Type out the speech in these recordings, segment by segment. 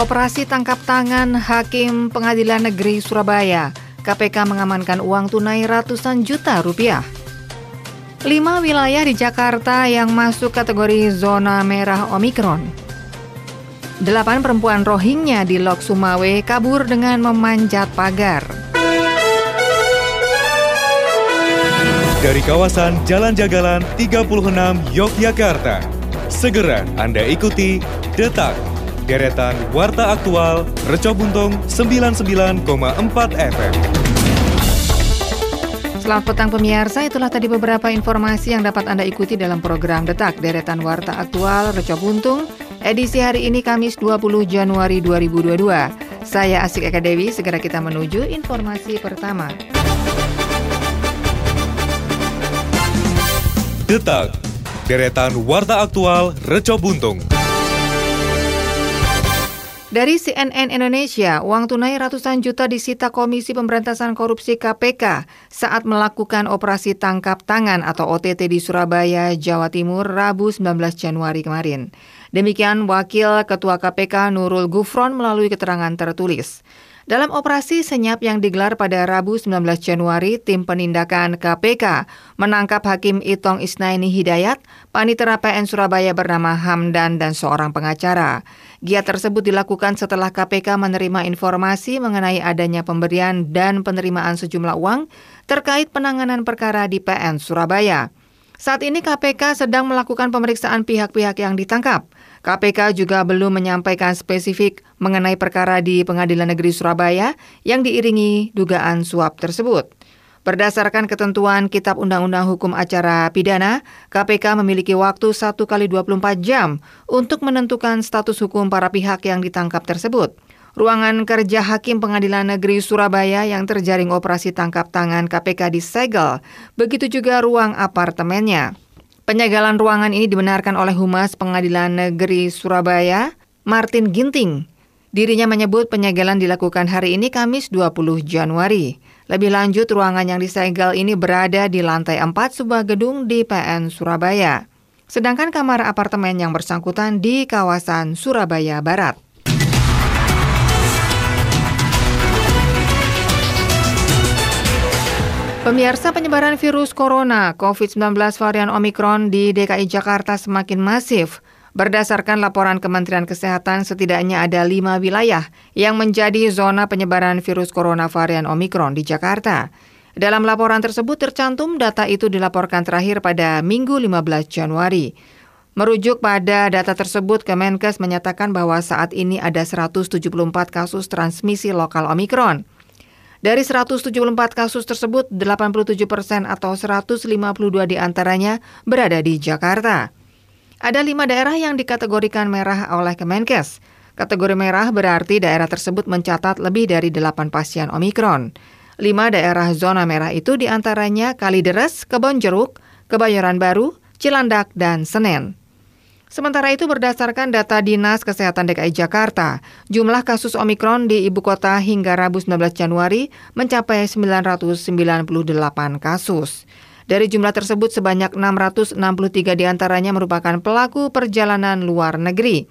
Operasi tangkap tangan Hakim Pengadilan Negeri Surabaya. KPK mengamankan uang tunai ratusan juta rupiah. Lima wilayah di Jakarta yang masuk kategori zona merah Omikron. Delapan perempuan Rohingya di Lok Sumawe kabur dengan memanjat pagar. Dari kawasan Jalan Jagalan 36 Yogyakarta, segera Anda ikuti Detak deretan Warta Aktual Reco Buntung 99,4 FM. Selamat petang pemirsa, itulah tadi beberapa informasi yang dapat Anda ikuti dalam program Detak Deretan Warta Aktual Reco Buntung edisi hari ini Kamis 20 Januari 2022. Saya Asik Eka Dewi, segera kita menuju informasi pertama. Detak, deretan Warta Aktual Reco Buntung. Dari CNN Indonesia, uang tunai ratusan juta disita Komisi Pemberantasan Korupsi KPK saat melakukan operasi tangkap tangan atau OTT di Surabaya, Jawa Timur, Rabu 19 Januari kemarin. Demikian Wakil Ketua KPK Nurul Gufron melalui keterangan tertulis. Dalam operasi senyap yang digelar pada Rabu 19 Januari, tim penindakan KPK menangkap Hakim Itong Isnaini Hidayat, panitera PN Surabaya bernama Hamdan dan seorang pengacara. Giat tersebut dilakukan setelah KPK menerima informasi mengenai adanya pemberian dan penerimaan sejumlah uang terkait penanganan perkara di PN Surabaya. Saat ini KPK sedang melakukan pemeriksaan pihak-pihak yang ditangkap. KPK juga belum menyampaikan spesifik mengenai perkara di Pengadilan Negeri Surabaya yang diiringi dugaan suap tersebut. Berdasarkan ketentuan Kitab Undang-Undang Hukum Acara Pidana, KPK memiliki waktu 1 kali 24 jam untuk menentukan status hukum para pihak yang ditangkap tersebut. Ruangan kerja Hakim Pengadilan Negeri Surabaya yang terjaring operasi tangkap tangan KPK disegel, begitu juga ruang apartemennya. Penyegalan ruangan ini dibenarkan oleh Humas Pengadilan Negeri Surabaya, Martin Ginting. Dirinya menyebut penyegelan dilakukan hari ini Kamis 20 Januari. Lebih lanjut, ruangan yang disegel ini berada di lantai 4 sebuah gedung di PN Surabaya. Sedangkan kamar apartemen yang bersangkutan di kawasan Surabaya Barat. Pemirsa penyebaran virus corona COVID-19 varian Omikron di DKI Jakarta semakin masif. Berdasarkan laporan Kementerian Kesehatan, setidaknya ada lima wilayah yang menjadi zona penyebaran virus corona varian Omikron di Jakarta. Dalam laporan tersebut tercantum data itu dilaporkan terakhir pada Minggu 15 Januari. Merujuk pada data tersebut, Kemenkes menyatakan bahwa saat ini ada 174 kasus transmisi lokal Omikron. Dari 174 kasus tersebut, 87 persen atau 152 di antaranya berada di Jakarta. Ada lima daerah yang dikategorikan merah oleh Kemenkes. Kategori merah berarti daerah tersebut mencatat lebih dari 8 pasien Omikron. Lima daerah zona merah itu di antaranya Kalideres, Kebonjeruk, Kebayoran Baru, Cilandak, dan Senen. Sementara itu berdasarkan data Dinas Kesehatan DKI Jakarta, jumlah kasus Omikron di ibu kota hingga Rabu 19 Januari mencapai 998 kasus. Dari jumlah tersebut sebanyak 663 di antaranya merupakan pelaku perjalanan luar negeri.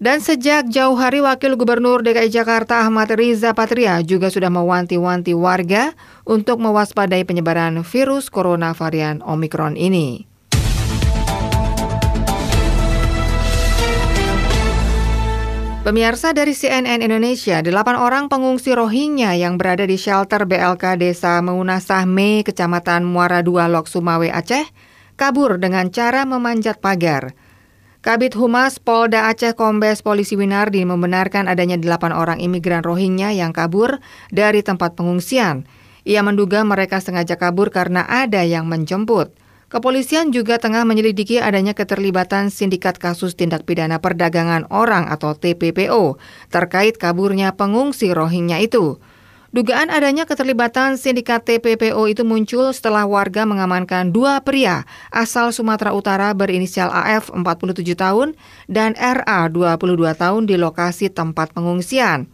Dan sejak jauh hari Wakil Gubernur DKI Jakarta Ahmad Riza Patria juga sudah mewanti-wanti warga untuk mewaspadai penyebaran virus corona varian Omikron ini. Pemirsa dari CNN Indonesia, delapan orang pengungsi Rohingya yang berada di shelter BLK Desa Meunasah Me, Kecamatan Muara II, Lok Sumawe, Aceh, kabur dengan cara memanjat pagar. Kabit Humas Polda Aceh Kombes Polisi Winardi membenarkan adanya delapan orang imigran Rohingya yang kabur dari tempat pengungsian. Ia menduga mereka sengaja kabur karena ada yang menjemput. Kepolisian juga tengah menyelidiki adanya keterlibatan sindikat kasus tindak pidana perdagangan orang atau TPPO terkait kaburnya pengungsi Rohingya itu. Dugaan adanya keterlibatan sindikat TPPO itu muncul setelah warga mengamankan dua pria asal Sumatera Utara berinisial AF 47 tahun dan RA 22 tahun di lokasi tempat pengungsian.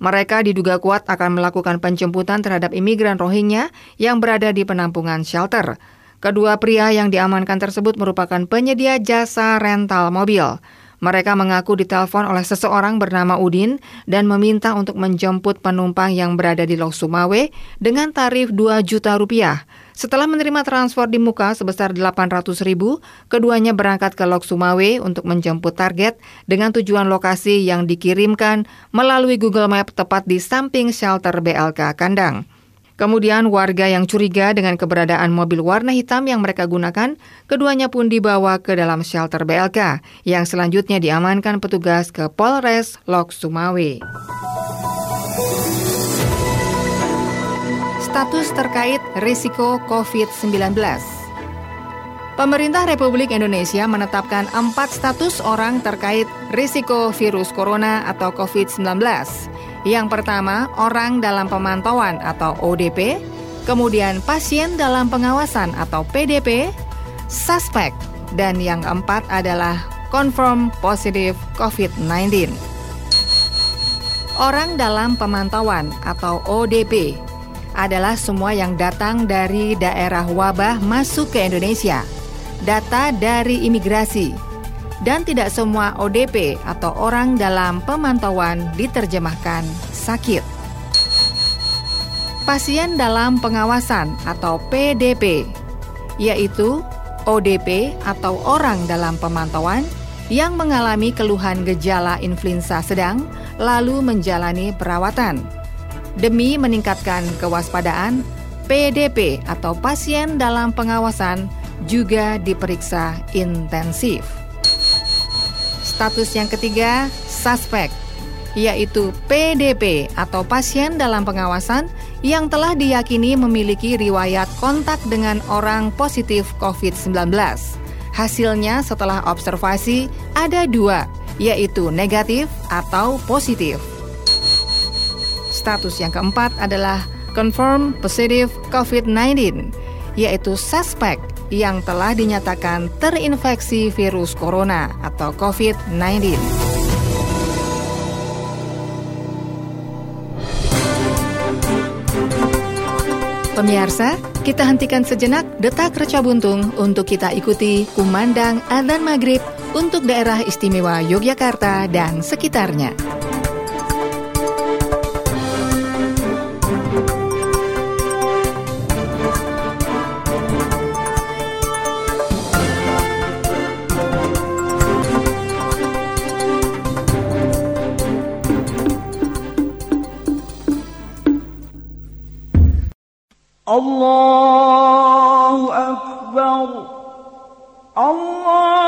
Mereka diduga kuat akan melakukan penjemputan terhadap imigran Rohingya yang berada di penampungan shelter. Kedua pria yang diamankan tersebut merupakan penyedia jasa rental mobil. Mereka mengaku ditelepon oleh seseorang bernama Udin dan meminta untuk menjemput penumpang yang berada di Lok Sumawe dengan tarif 2 juta rupiah. Setelah menerima transfer di muka sebesar 800 ribu, keduanya berangkat ke Lok Sumawe untuk menjemput target dengan tujuan lokasi yang dikirimkan melalui Google Map tepat di samping shelter BLK Kandang. Kemudian warga yang curiga dengan keberadaan mobil warna hitam yang mereka gunakan, keduanya pun dibawa ke dalam shelter BLK yang selanjutnya diamankan petugas ke Polres Lok Sumawe. Status terkait risiko COVID-19 Pemerintah Republik Indonesia menetapkan empat status orang terkait risiko virus corona atau COVID-19 yang pertama, orang dalam pemantauan atau ODP, kemudian pasien dalam pengawasan atau PDP, suspek, dan yang keempat adalah confirm positif COVID-19. Orang dalam pemantauan atau ODP adalah semua yang datang dari daerah wabah masuk ke Indonesia. Data dari imigrasi, dan tidak semua ODP atau orang dalam pemantauan diterjemahkan sakit. Pasien dalam pengawasan atau PDP, yaitu ODP atau orang dalam pemantauan yang mengalami keluhan gejala influenza sedang lalu menjalani perawatan. Demi meningkatkan kewaspadaan, PDP atau pasien dalam pengawasan juga diperiksa intensif. Status yang ketiga, suspek, yaitu PDP atau pasien dalam pengawasan yang telah diyakini memiliki riwayat kontak dengan orang positif COVID-19. Hasilnya setelah observasi ada dua, yaitu negatif atau positif. Status yang keempat adalah confirm positive COVID-19, yaitu suspek yang telah dinyatakan terinfeksi virus corona atau COVID-19. Pemirsa, kita hentikan sejenak detak reca buntung untuk kita ikuti kumandang adzan maghrib untuk daerah istimewa Yogyakarta dan sekitarnya. الله أكبر الله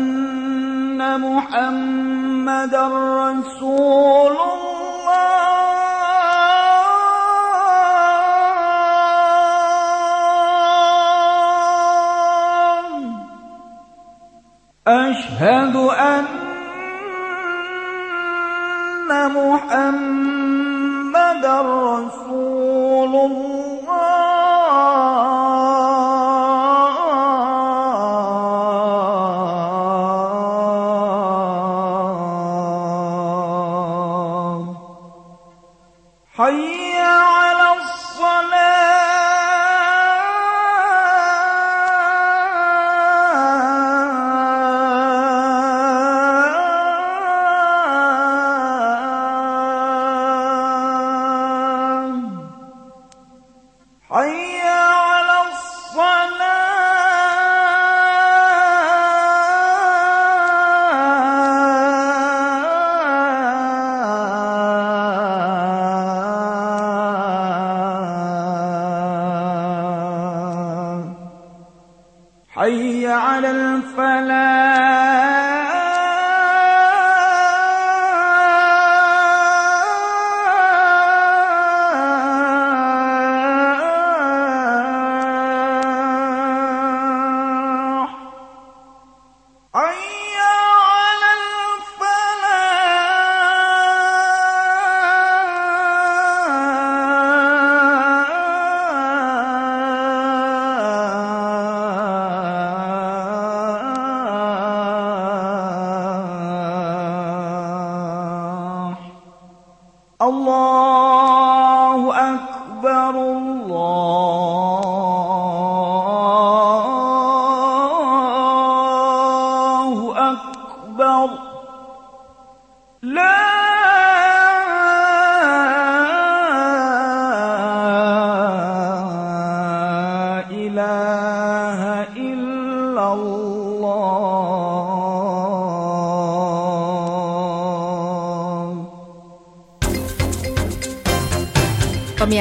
محمدا رسول الله الله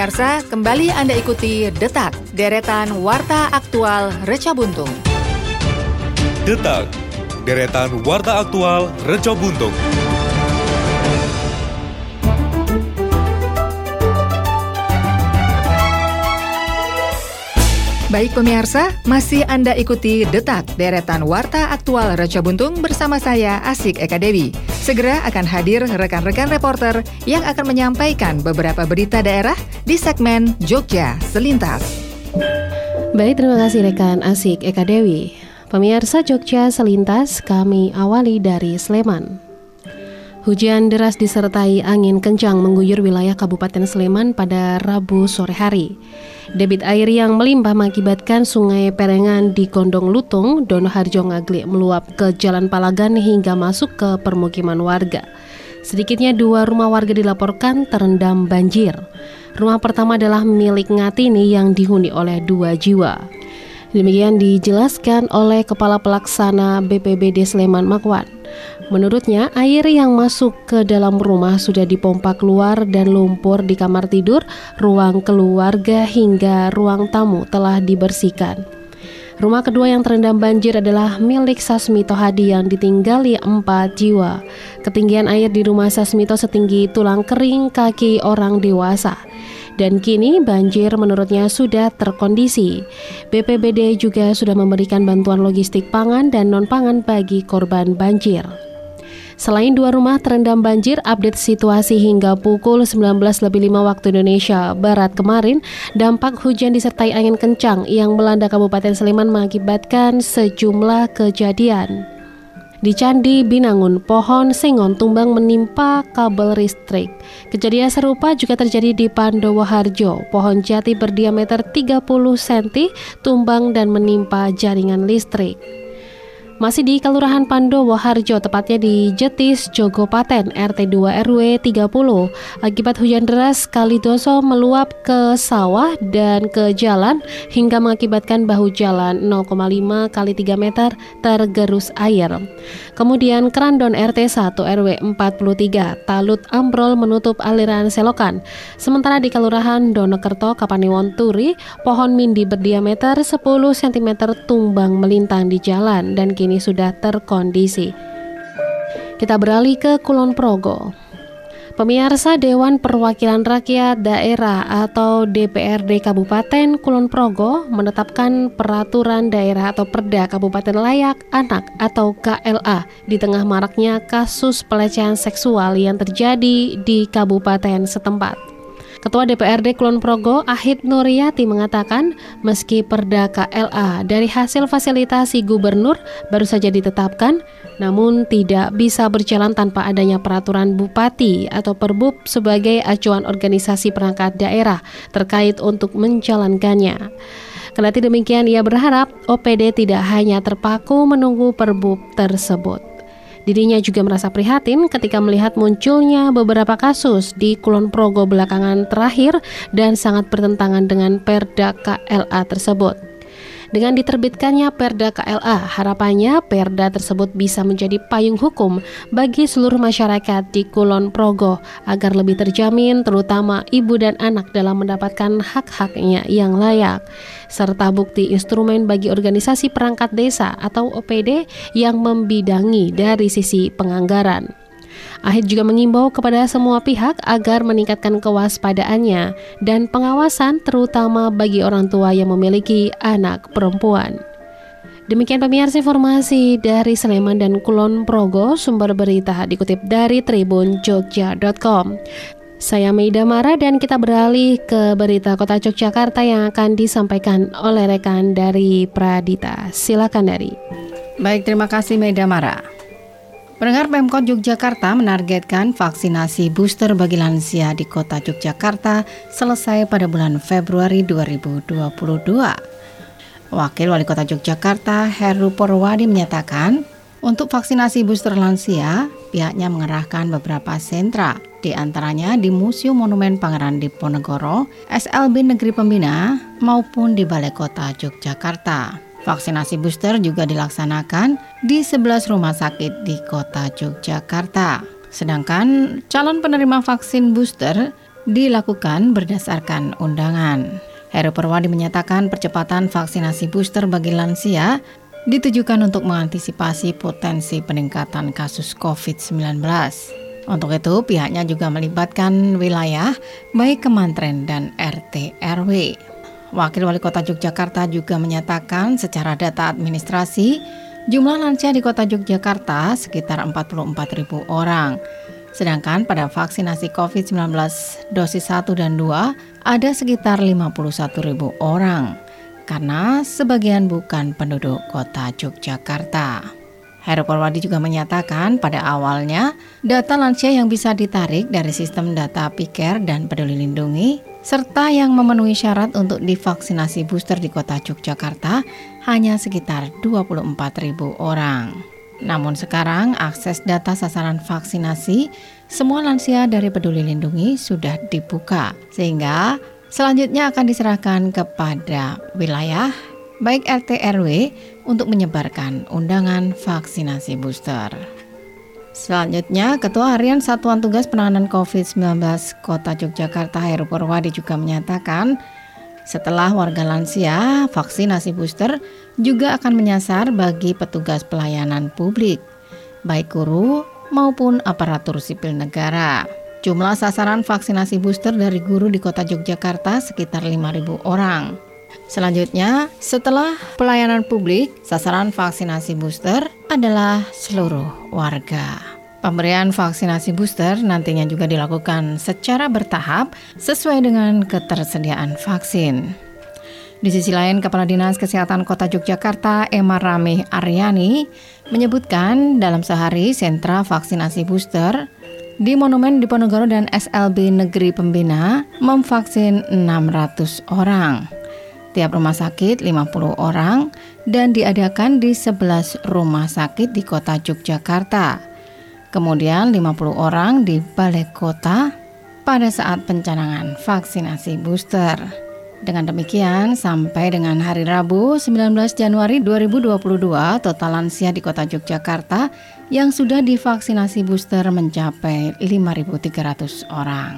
Pemirsa, kembali Anda ikuti Detak, deretan Warta Aktual Reca Buntung. Detak, deretan warta aktual Reco Buntung. Baik pemirsa, masih Anda ikuti Detak, deretan Warta Aktual Reca Buntung bersama saya Asik Eka Dewi. Segera akan hadir rekan-rekan reporter yang akan menyampaikan beberapa berita daerah di segmen Jogja Selintas. Baik, terima kasih rekan Asik Eka Dewi. Pemirsa Jogja Selintas, kami awali dari Sleman. Hujan deras disertai angin kencang mengguyur wilayah Kabupaten Sleman pada Rabu sore hari. Debit air yang melimpah mengakibatkan sungai Perengan di Gondong Lutung, Donoharjo Ngaglik meluap ke Jalan Palagan hingga masuk ke permukiman warga. Sedikitnya dua rumah warga dilaporkan terendam banjir. Rumah pertama adalah milik Ngatini yang dihuni oleh dua jiwa. Demikian dijelaskan oleh Kepala Pelaksana BPBD Sleman Makwan. Menurutnya, air yang masuk ke dalam rumah sudah dipompa keluar dan lumpur di kamar tidur, ruang keluarga hingga ruang tamu telah dibersihkan. Rumah kedua yang terendam banjir adalah milik Sasmito Hadi yang ditinggali empat jiwa. Ketinggian air di rumah Sasmito setinggi tulang kering kaki orang dewasa. Dan kini banjir menurutnya sudah terkondisi. BPBD juga sudah memberikan bantuan logistik pangan dan non-pangan bagi korban banjir. Selain dua rumah terendam banjir, update situasi hingga pukul 19.05 waktu Indonesia Barat kemarin, dampak hujan disertai angin kencang yang melanda Kabupaten Sleman mengakibatkan sejumlah kejadian. Di Candi Binangun, pohon sengon tumbang menimpa kabel listrik. Kejadian serupa juga terjadi di Pandowo Harjo. Pohon jati berdiameter 30 cm tumbang dan menimpa jaringan listrik. Masih di Kelurahan Pandowo Harjo, tepatnya di Jetis, Jogopaten, RT 2 RW 30. Akibat hujan deras, Kalidoso meluap ke sawah dan ke jalan hingga mengakibatkan bahu jalan 0,5 kali 3 meter tergerus air. Kemudian Kerandon RT 1 RW 43, talut ambrol menutup aliran selokan. Sementara di Kelurahan Donokerto, Kapaniwon Turi, pohon mindi berdiameter 10 cm tumbang melintang di jalan dan kini sudah terkondisi. Kita beralih ke Kulon Progo. Pemirsa Dewan Perwakilan Rakyat Daerah atau DPRD Kabupaten Kulon Progo menetapkan peraturan daerah atau Perda Kabupaten Layak Anak atau KLA di tengah maraknya kasus pelecehan seksual yang terjadi di kabupaten setempat. Ketua DPRD Kulon Progo Ahid Nuryati mengatakan meski Perda KLA dari hasil fasilitasi gubernur baru saja ditetapkan namun tidak bisa berjalan tanpa adanya peraturan bupati atau perbub sebagai acuan organisasi perangkat daerah terkait untuk menjalankannya. Kendati demikian, ia berharap OPD tidak hanya terpaku menunggu perbub tersebut. Dirinya juga merasa prihatin ketika melihat munculnya beberapa kasus di Kulon Progo belakangan terakhir dan sangat bertentangan dengan Perda KLA tersebut. Dengan diterbitkannya Perda KLA, harapannya Perda tersebut bisa menjadi payung hukum bagi seluruh masyarakat di Kulon Progo agar lebih terjamin terutama ibu dan anak dalam mendapatkan hak-haknya yang layak serta bukti instrumen bagi organisasi perangkat desa atau OPD yang membidangi dari sisi penganggaran. Ahid juga mengimbau kepada semua pihak agar meningkatkan kewaspadaannya dan pengawasan terutama bagi orang tua yang memiliki anak perempuan. Demikian pemirsa informasi dari Sleman dan Kulon Progo, sumber berita dikutip dari tribunjogja.com. Saya Meida Mara dan kita beralih ke berita Kota Yogyakarta yang akan disampaikan oleh rekan dari Pradita. Silakan dari. Baik, terima kasih Meida Mara. Pendengar Pemkot Yogyakarta menargetkan vaksinasi booster bagi lansia di kota Yogyakarta selesai pada bulan Februari 2022. Wakil Wali Kota Yogyakarta Heru Porwadi menyatakan, untuk vaksinasi booster lansia, pihaknya mengerahkan beberapa sentra, di antaranya di Museum Monumen Pangeran Diponegoro, SLB Negeri Pembina, maupun di Balai Kota Yogyakarta. Vaksinasi booster juga dilaksanakan di 11 rumah sakit di kota Yogyakarta. Sedangkan calon penerima vaksin booster dilakukan berdasarkan undangan. Heru Perwadi menyatakan percepatan vaksinasi booster bagi lansia ditujukan untuk mengantisipasi potensi peningkatan kasus COVID-19. Untuk itu, pihaknya juga melibatkan wilayah, baik kementerian dan RT RW. Wakil Wali Kota Yogyakarta juga menyatakan secara data administrasi, jumlah lansia di Kota Yogyakarta sekitar 44 ribu orang. Sedangkan pada vaksinasi COVID-19 dosis 1 dan 2 ada sekitar 51 ribu orang karena sebagian bukan penduduk kota Yogyakarta. Heru Purwadi juga menyatakan pada awalnya data lansia yang bisa ditarik dari sistem data PIKER dan Peduli Lindungi serta yang memenuhi syarat untuk divaksinasi booster di kota Yogyakarta hanya sekitar 24 ribu orang. Namun sekarang akses data sasaran vaksinasi semua lansia dari Peduli Lindungi sudah dibuka sehingga selanjutnya akan diserahkan kepada wilayah baik RT RW untuk menyebarkan undangan vaksinasi booster. Selanjutnya, Ketua Harian Satuan Tugas Penanganan COVID-19 Kota Yogyakarta Heru Purwadi juga menyatakan setelah warga lansia, vaksinasi booster juga akan menyasar bagi petugas pelayanan publik, baik guru maupun aparatur sipil negara. Jumlah sasaran vaksinasi booster dari guru di kota Yogyakarta sekitar 5.000 orang. Selanjutnya, setelah pelayanan publik, sasaran vaksinasi booster adalah seluruh warga. Pemberian vaksinasi booster nantinya juga dilakukan secara bertahap sesuai dengan ketersediaan vaksin. Di sisi lain, Kepala Dinas Kesehatan Kota Yogyakarta, Emma Ramih Aryani, menyebutkan dalam sehari sentra vaksinasi booster di Monumen Diponegoro dan SLB Negeri Pembina memvaksin 600 orang tiap rumah sakit 50 orang dan diadakan di 11 rumah sakit di kota Yogyakarta. Kemudian 50 orang di balai kota pada saat pencanangan vaksinasi booster. Dengan demikian, sampai dengan hari Rabu 19 Januari 2022, total lansia di kota Yogyakarta yang sudah divaksinasi booster mencapai 5.300 orang.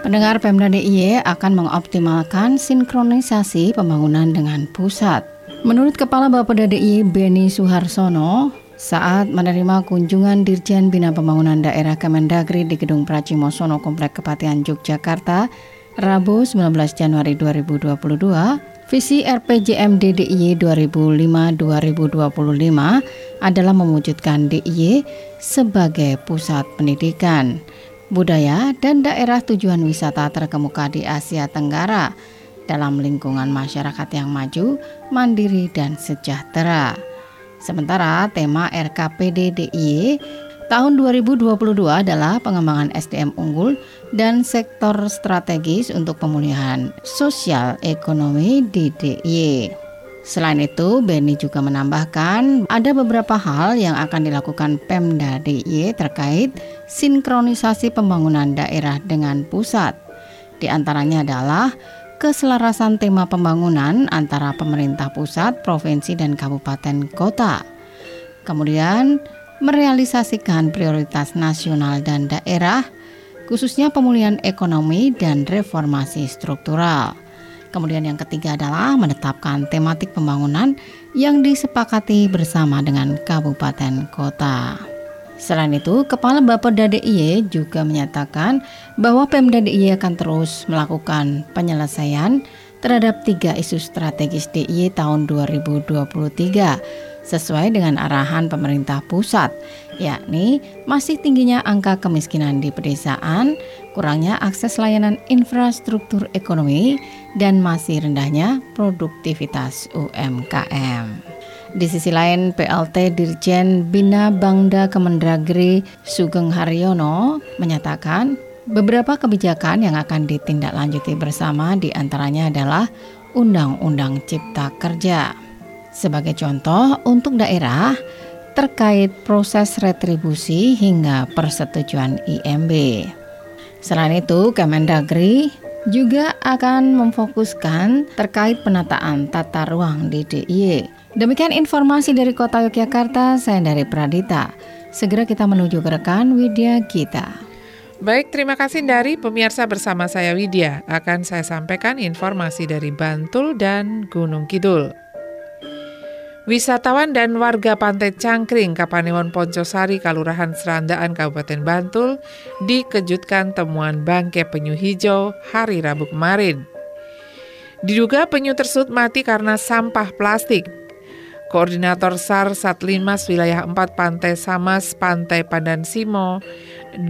Pendengar Pemda DIY akan mengoptimalkan sinkronisasi pembangunan dengan pusat. Menurut Kepala Bapeda DIY Beni Suharsono, saat menerima kunjungan Dirjen Bina Pembangunan Daerah Kemendagri di Gedung Pracimosono Komplek Kepatian Yogyakarta, Rabu 19 Januari 2022, visi RPJM DIY 2005-2025 adalah mewujudkan DIY sebagai pusat pendidikan budaya, dan daerah tujuan wisata terkemuka di Asia Tenggara dalam lingkungan masyarakat yang maju, mandiri, dan sejahtera. Sementara tema RKPD DIY tahun 2022 adalah pengembangan SDM unggul dan sektor strategis untuk pemulihan sosial ekonomi di DIY. Selain itu, Beni juga menambahkan ada beberapa hal yang akan dilakukan Pemda DIY terkait sinkronisasi pembangunan daerah dengan pusat. Di antaranya adalah keselarasan tema pembangunan antara pemerintah pusat, provinsi, dan kabupaten kota. Kemudian, merealisasikan prioritas nasional dan daerah, khususnya pemulihan ekonomi dan reformasi struktural. Kemudian yang ketiga adalah menetapkan tematik pembangunan yang disepakati bersama dengan kabupaten kota. Selain itu, Kepala Bapeda DIY juga menyatakan bahwa Pemda DIY akan terus melakukan penyelesaian terhadap tiga isu strategis DIY tahun 2023 sesuai dengan arahan pemerintah pusat, yakni masih tingginya angka kemiskinan di pedesaan, kurangnya akses layanan infrastruktur ekonomi, dan masih rendahnya produktivitas UMKM. Di sisi lain, PLT Dirjen Bina Bangda Kemendagri Sugeng Haryono menyatakan beberapa kebijakan yang akan ditindaklanjuti bersama di antaranya adalah Undang-Undang Cipta Kerja. Sebagai contoh, untuk daerah terkait proses retribusi hingga persetujuan IMB. Selain itu, Kemendagri juga akan memfokuskan terkait penataan tata ruang di DIY Demikian informasi dari Kota Yogyakarta, saya dari Pradita. Segera kita menuju ke rekan Widya Gita. Baik, terima kasih dari pemirsa bersama saya Widya. Akan saya sampaikan informasi dari Bantul dan Gunung Kidul. Wisatawan dan warga Pantai Cangkring, Kapanewon Poncosari, Kalurahan Serandaan, Kabupaten Bantul dikejutkan temuan bangke penyu hijau hari Rabu kemarin. Diduga penyu tersebut mati karena sampah plastik. Koordinator SAR Satlimas Wilayah 4 Pantai Samas Pantai Pandan Simo,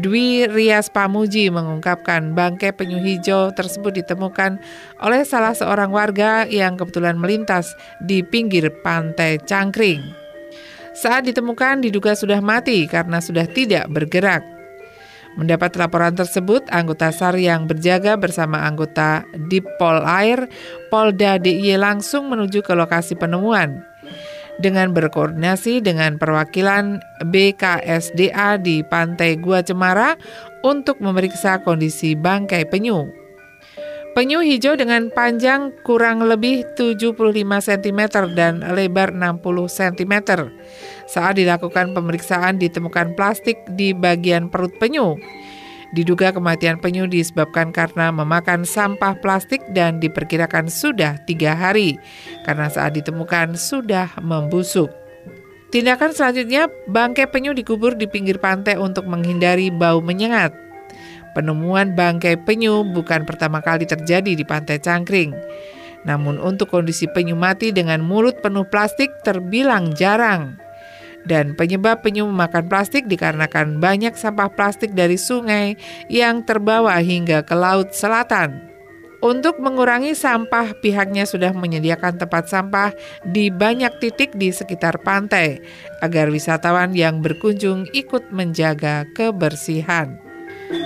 Dwi Rias Pamuji mengungkapkan bangkai penyu hijau tersebut ditemukan oleh salah seorang warga yang kebetulan melintas di pinggir pantai Cangkring. Saat ditemukan diduga sudah mati karena sudah tidak bergerak. Mendapat laporan tersebut, anggota SAR yang berjaga bersama anggota Dipol Air, Polda DIY langsung menuju ke lokasi penemuan dengan berkoordinasi dengan perwakilan BKSDA di Pantai Gua Cemara untuk memeriksa kondisi bangkai penyu. Penyu hijau dengan panjang kurang lebih 75 cm dan lebar 60 cm. Saat dilakukan pemeriksaan ditemukan plastik di bagian perut penyu. Diduga kematian penyu disebabkan karena memakan sampah plastik dan diperkirakan sudah tiga hari karena saat ditemukan sudah membusuk. Tindakan selanjutnya, bangkai penyu dikubur di pinggir pantai untuk menghindari bau menyengat. Penemuan bangkai penyu bukan pertama kali terjadi di pantai Cangkring. Namun untuk kondisi penyu mati dengan mulut penuh plastik terbilang jarang dan penyebab penyu memakan plastik dikarenakan banyak sampah plastik dari sungai yang terbawa hingga ke laut selatan. Untuk mengurangi sampah, pihaknya sudah menyediakan tempat sampah di banyak titik di sekitar pantai agar wisatawan yang berkunjung ikut menjaga kebersihan.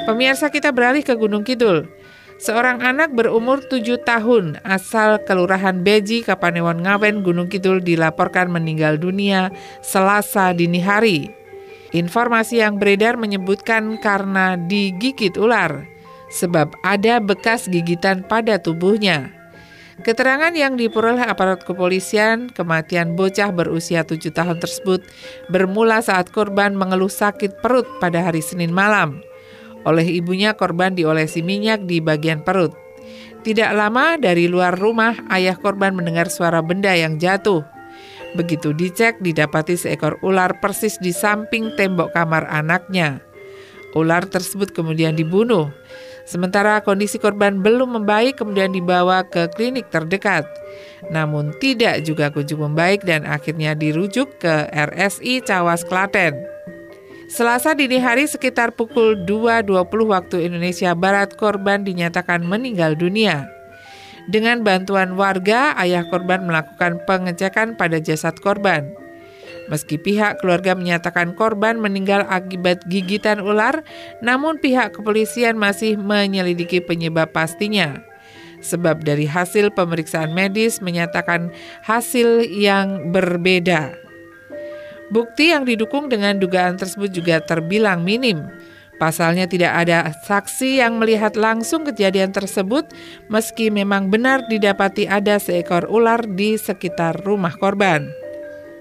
Pemirsa kita beralih ke Gunung Kidul. Seorang anak berumur 7 tahun asal Kelurahan Beji, Kapanewon Ngawen, Gunung Kidul dilaporkan meninggal dunia Selasa dini hari. Informasi yang beredar menyebutkan karena digigit ular, sebab ada bekas gigitan pada tubuhnya. Keterangan yang diperoleh aparat kepolisian, kematian bocah berusia 7 tahun tersebut bermula saat korban mengeluh sakit perut pada hari Senin malam. Oleh ibunya korban diolesi minyak di bagian perut. Tidak lama dari luar rumah, ayah korban mendengar suara benda yang jatuh. Begitu dicek, didapati seekor ular persis di samping tembok kamar anaknya. Ular tersebut kemudian dibunuh. Sementara kondisi korban belum membaik, kemudian dibawa ke klinik terdekat. Namun tidak juga kunjung membaik dan akhirnya dirujuk ke RSI Cawas Klaten. Selasa dini hari sekitar pukul 2.20 waktu Indonesia Barat korban dinyatakan meninggal dunia. Dengan bantuan warga, ayah korban melakukan pengecekan pada jasad korban. Meski pihak keluarga menyatakan korban meninggal akibat gigitan ular, namun pihak kepolisian masih menyelidiki penyebab pastinya. Sebab dari hasil pemeriksaan medis menyatakan hasil yang berbeda. Bukti yang didukung dengan dugaan tersebut juga terbilang minim. Pasalnya tidak ada saksi yang melihat langsung kejadian tersebut meski memang benar didapati ada seekor ular di sekitar rumah korban.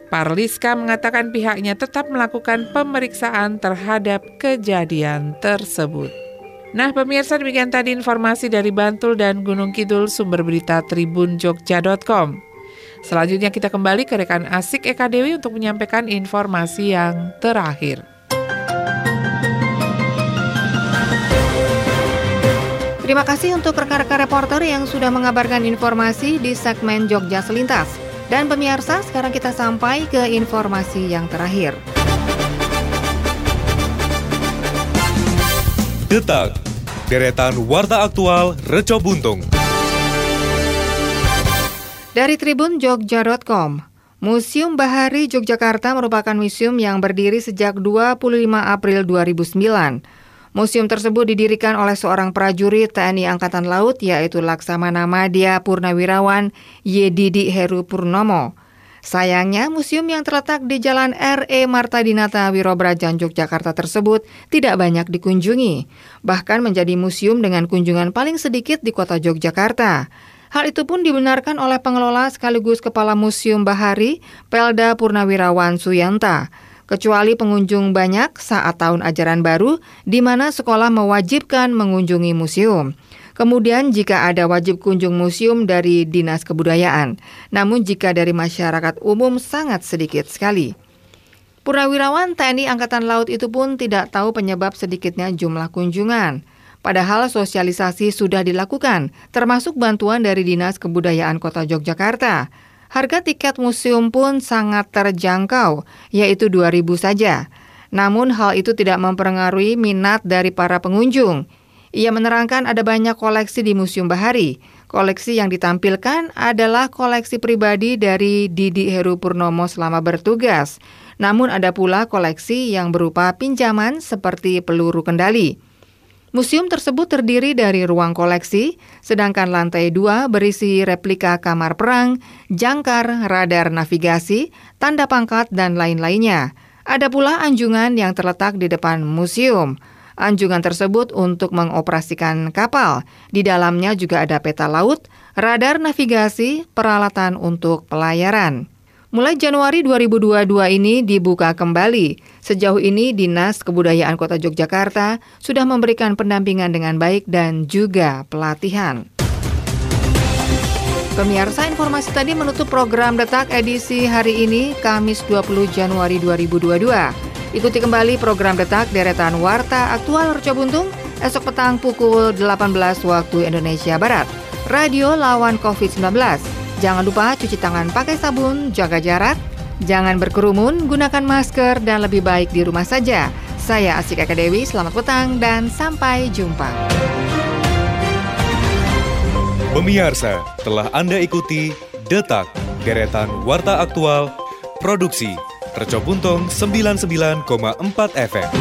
Parliska mengatakan pihaknya tetap melakukan pemeriksaan terhadap kejadian tersebut. Nah pemirsa demikian tadi informasi dari Bantul dan Gunung Kidul sumber berita tribunjogja.com. Selanjutnya kita kembali ke rekan Asik Eka Dewi untuk menyampaikan informasi yang terakhir. Terima kasih untuk rekan-rekan reporter yang sudah mengabarkan informasi di segmen Jogja Selintas. Dan pemirsa, sekarang kita sampai ke informasi yang terakhir. Detak, deretan warta aktual Reco Buntung. Dari Tribun Jogja.com, Museum Bahari Yogyakarta merupakan museum yang berdiri sejak 25 April 2009. Museum tersebut didirikan oleh seorang prajurit TNI Angkatan Laut yaitu Laksamana Madya Purnawirawan Yedidi Heru Purnomo. Sayangnya, museum yang terletak di Jalan R.E. Marta Dinata Wirobrajan Yogyakarta tersebut tidak banyak dikunjungi, bahkan menjadi museum dengan kunjungan paling sedikit di kota Yogyakarta. Hal itu pun dibenarkan oleh pengelola sekaligus Kepala Museum Bahari, Pelda Purnawirawan Suyanta kecuali pengunjung banyak saat tahun ajaran baru di mana sekolah mewajibkan mengunjungi museum. Kemudian jika ada wajib kunjung museum dari Dinas Kebudayaan, namun jika dari masyarakat umum sangat sedikit sekali. Purnawirawan TNI Angkatan Laut itu pun tidak tahu penyebab sedikitnya jumlah kunjungan. Padahal sosialisasi sudah dilakukan, termasuk bantuan dari Dinas Kebudayaan Kota Yogyakarta. Harga tiket museum pun sangat terjangkau, yaitu 2000 saja. Namun hal itu tidak mempengaruhi minat dari para pengunjung. Ia menerangkan ada banyak koleksi di Museum Bahari. Koleksi yang ditampilkan adalah koleksi pribadi dari Didi Heru Purnomo selama bertugas. Namun ada pula koleksi yang berupa pinjaman seperti peluru kendali. Museum tersebut terdiri dari ruang koleksi, sedangkan lantai dua berisi replika kamar perang, jangkar, radar navigasi, tanda pangkat, dan lain-lainnya. Ada pula anjungan yang terletak di depan museum. Anjungan tersebut untuk mengoperasikan kapal. Di dalamnya juga ada peta laut, radar navigasi, peralatan untuk pelayaran. Mulai Januari 2022 ini dibuka kembali. Sejauh ini Dinas Kebudayaan Kota Yogyakarta sudah memberikan pendampingan dengan baik dan juga pelatihan. Pemirsa informasi tadi menutup program Detak edisi hari ini Kamis 20 Januari 2022. Ikuti kembali program Detak deretan Warta Aktual Reco Buntung esok petang pukul 18 waktu Indonesia Barat. Radio lawan COVID-19. Jangan lupa cuci tangan pakai sabun, jaga jarak, jangan berkerumun, gunakan masker, dan lebih baik di rumah saja. Saya Asik Eka Dewi, selamat petang dan sampai jumpa. Pemirsa, telah Anda ikuti Detak, deretan Warta Aktual, Produksi, Tercobuntung 99,4 FM.